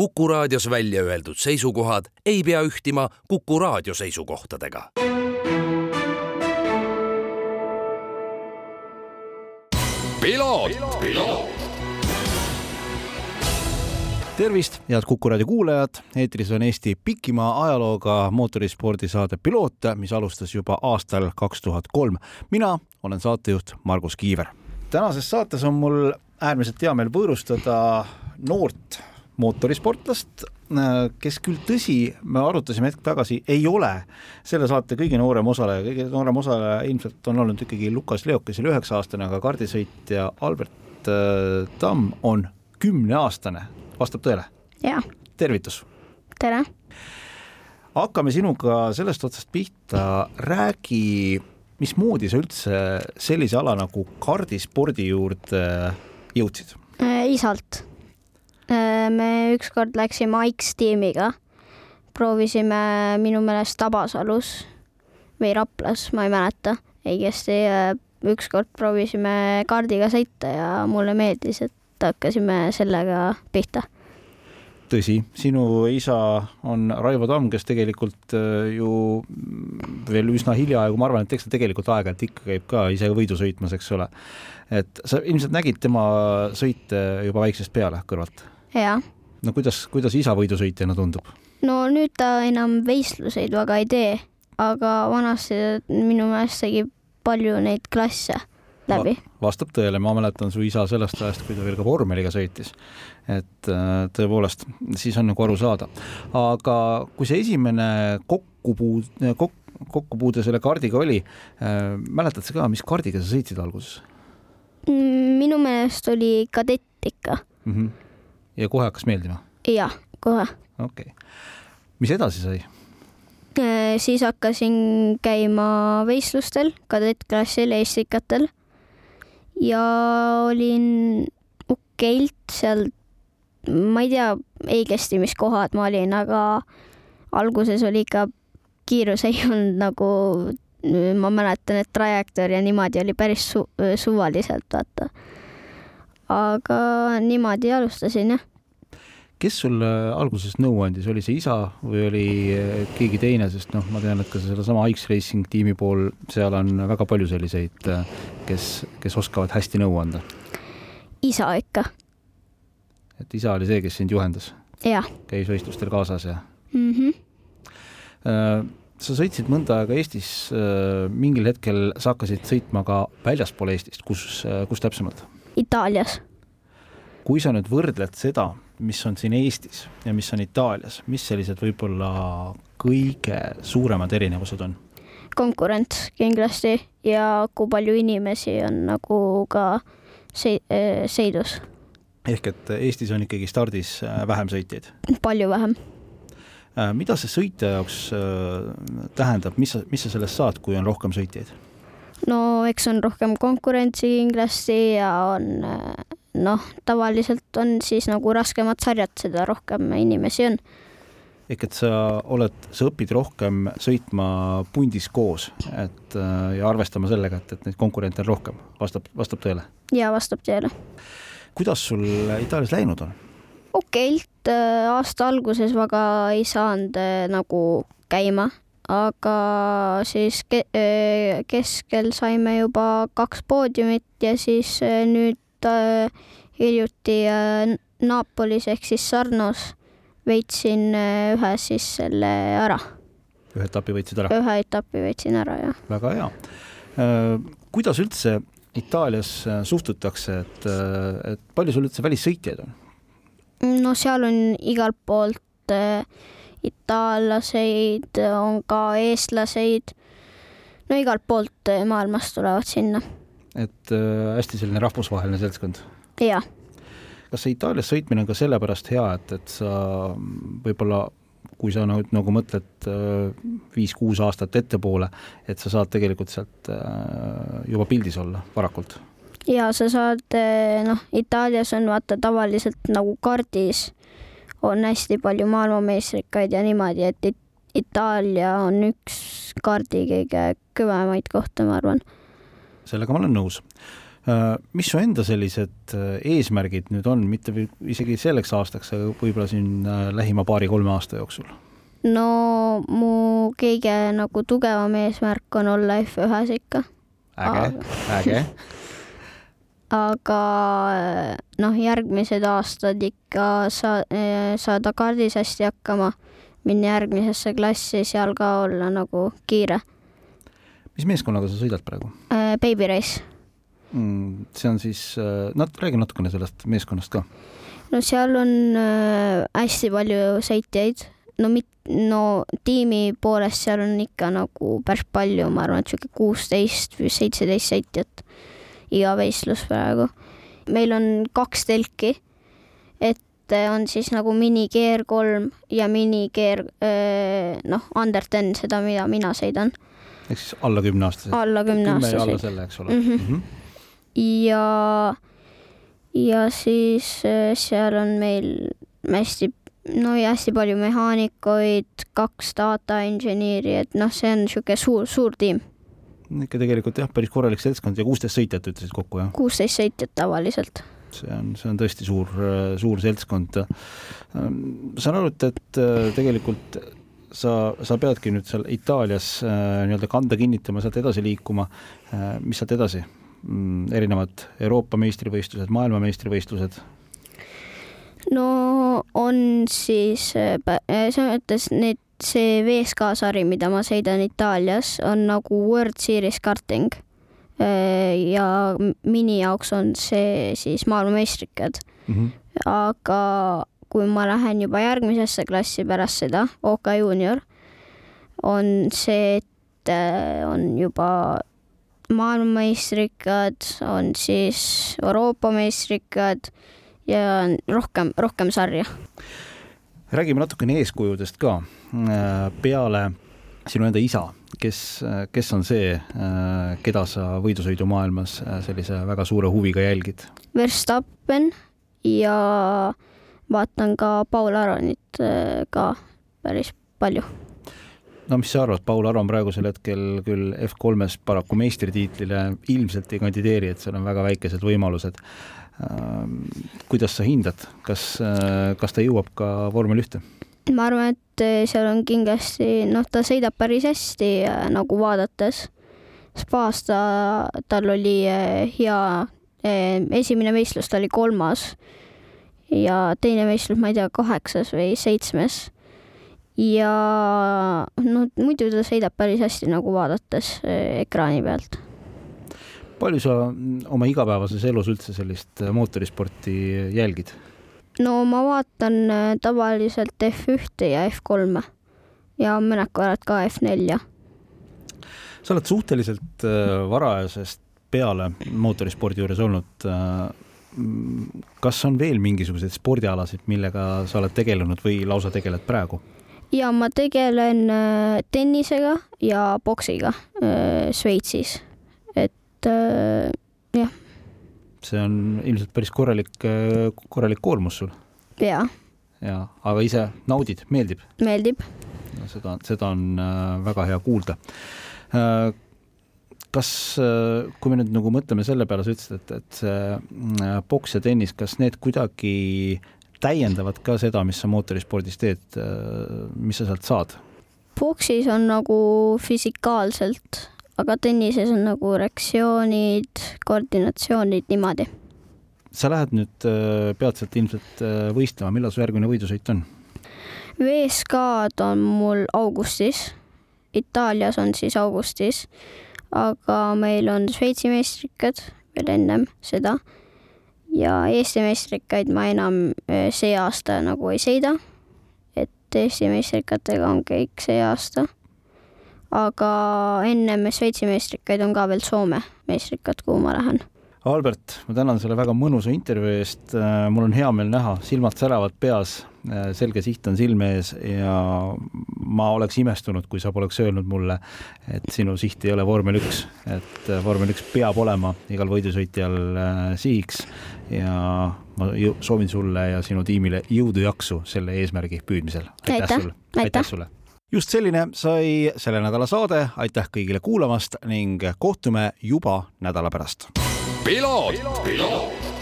Kuku raadios välja öeldud seisukohad ei pea ühtima Kuku raadio seisukohtadega. tervist, head Kuku raadio kuulajad, eetris on Eesti pikima ajalooga mootorispordisaade Piloot, mis alustas juba aastal kaks tuhat kolm. mina olen saatejuht Margus Kiiver. tänases saates on mul äärmiselt hea meel võõrustada noort mootorisportlast, kes küll tõsi, me arutasime hetk tagasi, ei ole selle saate kõige noorem osaleja, kõige noorem osaleja ilmselt on olnud ikkagi Lukas Leok, kes oli üheksa-aastane, aga kaardisõitja Albert äh, Tamm on kümneaastane vastab tõele? jaa. tervitus! tere! hakkame sinuga sellest otsast pihta, räägi, mismoodi sa üldse sellise ala nagu kardispordi juurde jõudsid? Äh, isalt. Äh, me ükskord läksime Ike's tiimiga, proovisime minu meelest Tabasalus või Raplas, ma ei mäleta õigesti, ükskord proovisime kaardiga sõita ja mulle meeldis, et hakkasime sellega pihta. tõsi, sinu isa on Raivo Tamm, kes tegelikult äh, ju veel üsna hiljaaegu, ma arvan, et eks ta tegelikult aeg-ajalt ikka käib ka ise võidu sõitmas, eks ole. et sa ilmselt nägid tema sõite juba väiksest peale kõrvalt? Jaa. no kuidas, kuidas isa võidusõitjana tundub? no nüüd ta enam veistluseid väga ei tee, aga vanasti minu meelest tegi palju neid klasse läbi Va. vastab tõele, ma mäletan su isa sellest ajast, kui ta veel ka vormeliga sõitis. et äh, tõepoolest, siis on nagu aru saada. aga kui see esimene kokkupuude, kok-, kokkupuude selle kaardiga oli, äh, mäletad sa ka, mis kaardiga sa sõitsid alguses? Mm, minu meelest oli kadett ikka mm. -hmm. Ja kohe hakkas meeldima? jah, kohe. okei okay., mis edasi sai? Äh, siis hakkasin käima veistlustel, kadettklassil, eestikatel ja olin okeilt seal, ma ei tea õigesti, mis kohad ma olin, aga alguses oli ikka, kiirus ei olnud nagu, ma mäletan, et trajektoor ja niimoodi oli päris su suvaliselt, vaata. aga niimoodi alustasin, jah kes sulle alguses nõu andis, oli see isa või oli keegi teine, sest noh, ma tean, et ka sellesama X Racing tiimi pool, seal on väga palju selliseid, kes, kes oskavad hästi nõu anda. isa ikka. et isa oli see, kes sind juhendas? käis võistlustel kaasas ja mm? -hmm. sa sõitsid mõnda aega Eestis, mingil hetkel sa hakkasid sõitma ka väljaspool Eestist, kus, kus täpsemalt? Itaalias. kui sa nüüd võrdled seda, mis on siin Eestis ja mis on Itaalias, mis sellised võib-olla kõige suuremad erinevused on? konkurents kindlasti ja kui palju inimesi on nagu ka see, äh, sõidus. ehk et Eestis on ikkagi stardis äh, vähem sõitjaid? palju vähem. Äh, mida see sõitja jaoks tähendab, mis sa, mis sa sellest saad, kui on rohkem sõitjaid? no eks on rohkem konkurentsi kindlasti ja on noh, tavaliselt on siis nagu raskemad sarjad, seda rohkem inimesi on. ehk et sa oled, sa õpid rohkem sõitma pundis koos, et äh, ja arvestama sellega, et, et neid konkurente on rohkem, vastab, vastab tõele? jaa, vastab tõele. kuidas sul Itaalias läinud on? okeilt, äh, aasta alguses väga ei saanud äh, nagu käima, aga siis ke keskel saime juba kaks poodiumit ja siis nüüd hiljuti äh, Naapolis ehk siis Sarnos võitsin äh, ühe siis selle ära. ühe etapi võitsid ära? ühe etapi võitsin ära, jah. väga hea. kuidas üldse Itaalias suhtutakse, et, et palju sul üldse välissõitjaid on? no seal on igalt poolt itaallaseid, on ka eestlaseid. no igalt poolt maailmast tulevad sinna et äh, hästi selline rahvusvaheline seltskond. jah. kas see Itaalias sõitmine on ka sellepärast hea, et, et sa võib-olla kui sa nüüd nagu mõtled äh, viis-kuus aastat ettepoole, et sa saad tegelikult sealt äh, juba pildis olla varakult? ja sa saad, noh, Itaalias on vaata tavaliselt nagu kardis on hästi palju maailmameistrikaid ja niimoodi, et Itaalia on üks kaardi kõige kõvemaid kohti, ma arvan sellega ma olen nõus. mis su enda sellised eesmärgid nüüd on, mitte isegi selleks aastaks, aga võib-olla siin lähima paari-kolme aasta jooksul? no mu kõige nagu tugevam eesmärk on olla F1-s ikka. äge, äge aga noh, järgmised aastad ikka sa-, saada kaardis hästi hakkama, minna järgmisesse klassi, seal ka olla nagu kiire. Mis meeskonnaga sa sõidad praegu äh,? Baby Race mm,. see on siis äh,, nat-, räägi natukene sellest meeskonnast ka. no seal on äh, hästi palju sõitjaid, no mit-, no tiimi poolest seal on ikka nagu päris palju, ma arvan, et sihuke kuusteist või seitseteist sõitjat iga võistlus praegu. meil on kaks telki, et on siis nagu mini Gear kolm ja mini Gear noh, under ten, seda, mida mina sõidan. Ehk siis alla kümneaastased? alla kümneaastased. alla selle, eks ole mm. -hmm. Mm -hmm. ja, ja siis seal on meil hästi no ja hästi palju mehaanikuid, kaks data engineer'i, et noh, see on niisugune suur, suur tiim ikka tegelikult jah, päris korralik seltskond ja kuusteist sõitjat ütlesid kokku, jah? kuusteist sõitjat tavaliselt. see on, see on tõesti suur, suur seltskond. Ähm, saan aru, et, et äh, tegelikult sa, sa peadki nüüd seal Itaalias äh, nii-öelda kanda kinnitama, sealt edasi liikuma. Äh, mis sealt edasi? Mm, erinevad Euroopa meistrivõistlused, maailmameistrivõistlused? no on siis selles mõttes need see VSK sari, mida ma sõidan Itaalias, on nagu World Series karting. Äh, ja mini jaoks on see siis maailmameistrikad mm. -hmm. aga kui ma lähen juba järgmisesse klassi pärast seda, OK juunior, on see, et äh, on juba maailmameistrikad, on siis Euroopa meistrikad ja rohkem, rohkem sarja räägime natukene eeskujudest ka. Äh, peale sinu enda isa, kes, kes on see, äh, keda sa võidusõidumaailmas äh, sellise väga suure huviga jälgid? Verstappen ja vaatan ka Paul Aronit ka päris palju. no mis sa arvad, Paul Aron praegusel hetkel küll F3-s paraku meistritiitlile ilmselt ei kandideeri, et seal on väga väikesed võimalused Ähm, kuidas sa hindad, kas, äh, kas ta jõuab ka vormel ühte? ma arvan, et äh, seal on kindlasti, noh, ta sõidab päris hästi äh, nagu vaadates. Spaas ta, tal oli hea, esimene võistlus ta oli kolmas ja teine võistlus, ma ei tea, kaheksas või seitsmes. ja noh, muidu ta sõidab päris hästi nagu vaadates ekraani pealt palju sa oma igapäevases elus üldse sellist äh, mootorisporti jälgid? no ma vaatan äh, tavaliselt F1-e ja F3-e ja mõned korrad ka F4-ja. sa oled suhteliselt varajasest peale mootorispordi juures olnud. Kas on veel mingisuguseid spordialasid, millega sa oled tegelenud või lausa tegeled praegu? ja ma tegelen tennisega ja poksiga Šveitsis et äh, jah. see on ilmselt päris korralik, äh, korralik koormus sul. jaa. jaa, aga ise naudid, meeldib? meeldib. no seda, seda on äh, väga hea kuulda äh, kas, äh, kui me nüüd nagu mõtleme selle peale, sa ütlesid, et, et see äh, poks ja tennis, kas need kuidagi täiendavad ka seda, mis sa mootorispordis teed, mis sa sealt saad? poksis on nagu füsikaalselt aga tennises on nagu reaktsioonid, koordinatsioonid niimoodi. sa lähed nüüd äh, peatselt ilmselt äh, võistlema, millal su järgmine võidusõit on? VSK-d on mul augustis, Itaalias on siis augustis, aga meil on Šveitsi meistrikad veel ennem seda ja Eesti meistrikaid ma enam äh, see aasta nagu ei sõida. et Eesti meistrikatega on kõik see aasta aga ennem Šveitsi meistrikaid on ka veel Soome meistrikad, kuhu ma lähen. Albert, ma tänan selle väga mõnusa intervjuu eest, äh, mul on hea meel näha, silmad säravad peas, äh, selge siht on silme ees ja ma oleks imestunud, kui sa poleks öelnud mulle, et sinu siht ei ole vormel üks, et äh, vormel üks peab olema igal võidusõitjal sihiks. Ja ma soovin sulle ja sinu tiimile jõudu-jaksu selle eesmärgi püüdmisel. aitäh sulle! aitäh. sulle! just selline sai selle nädala saade, aitäh kõigile kuulamast ning kohtume juba nädala pärast piloot, piloot..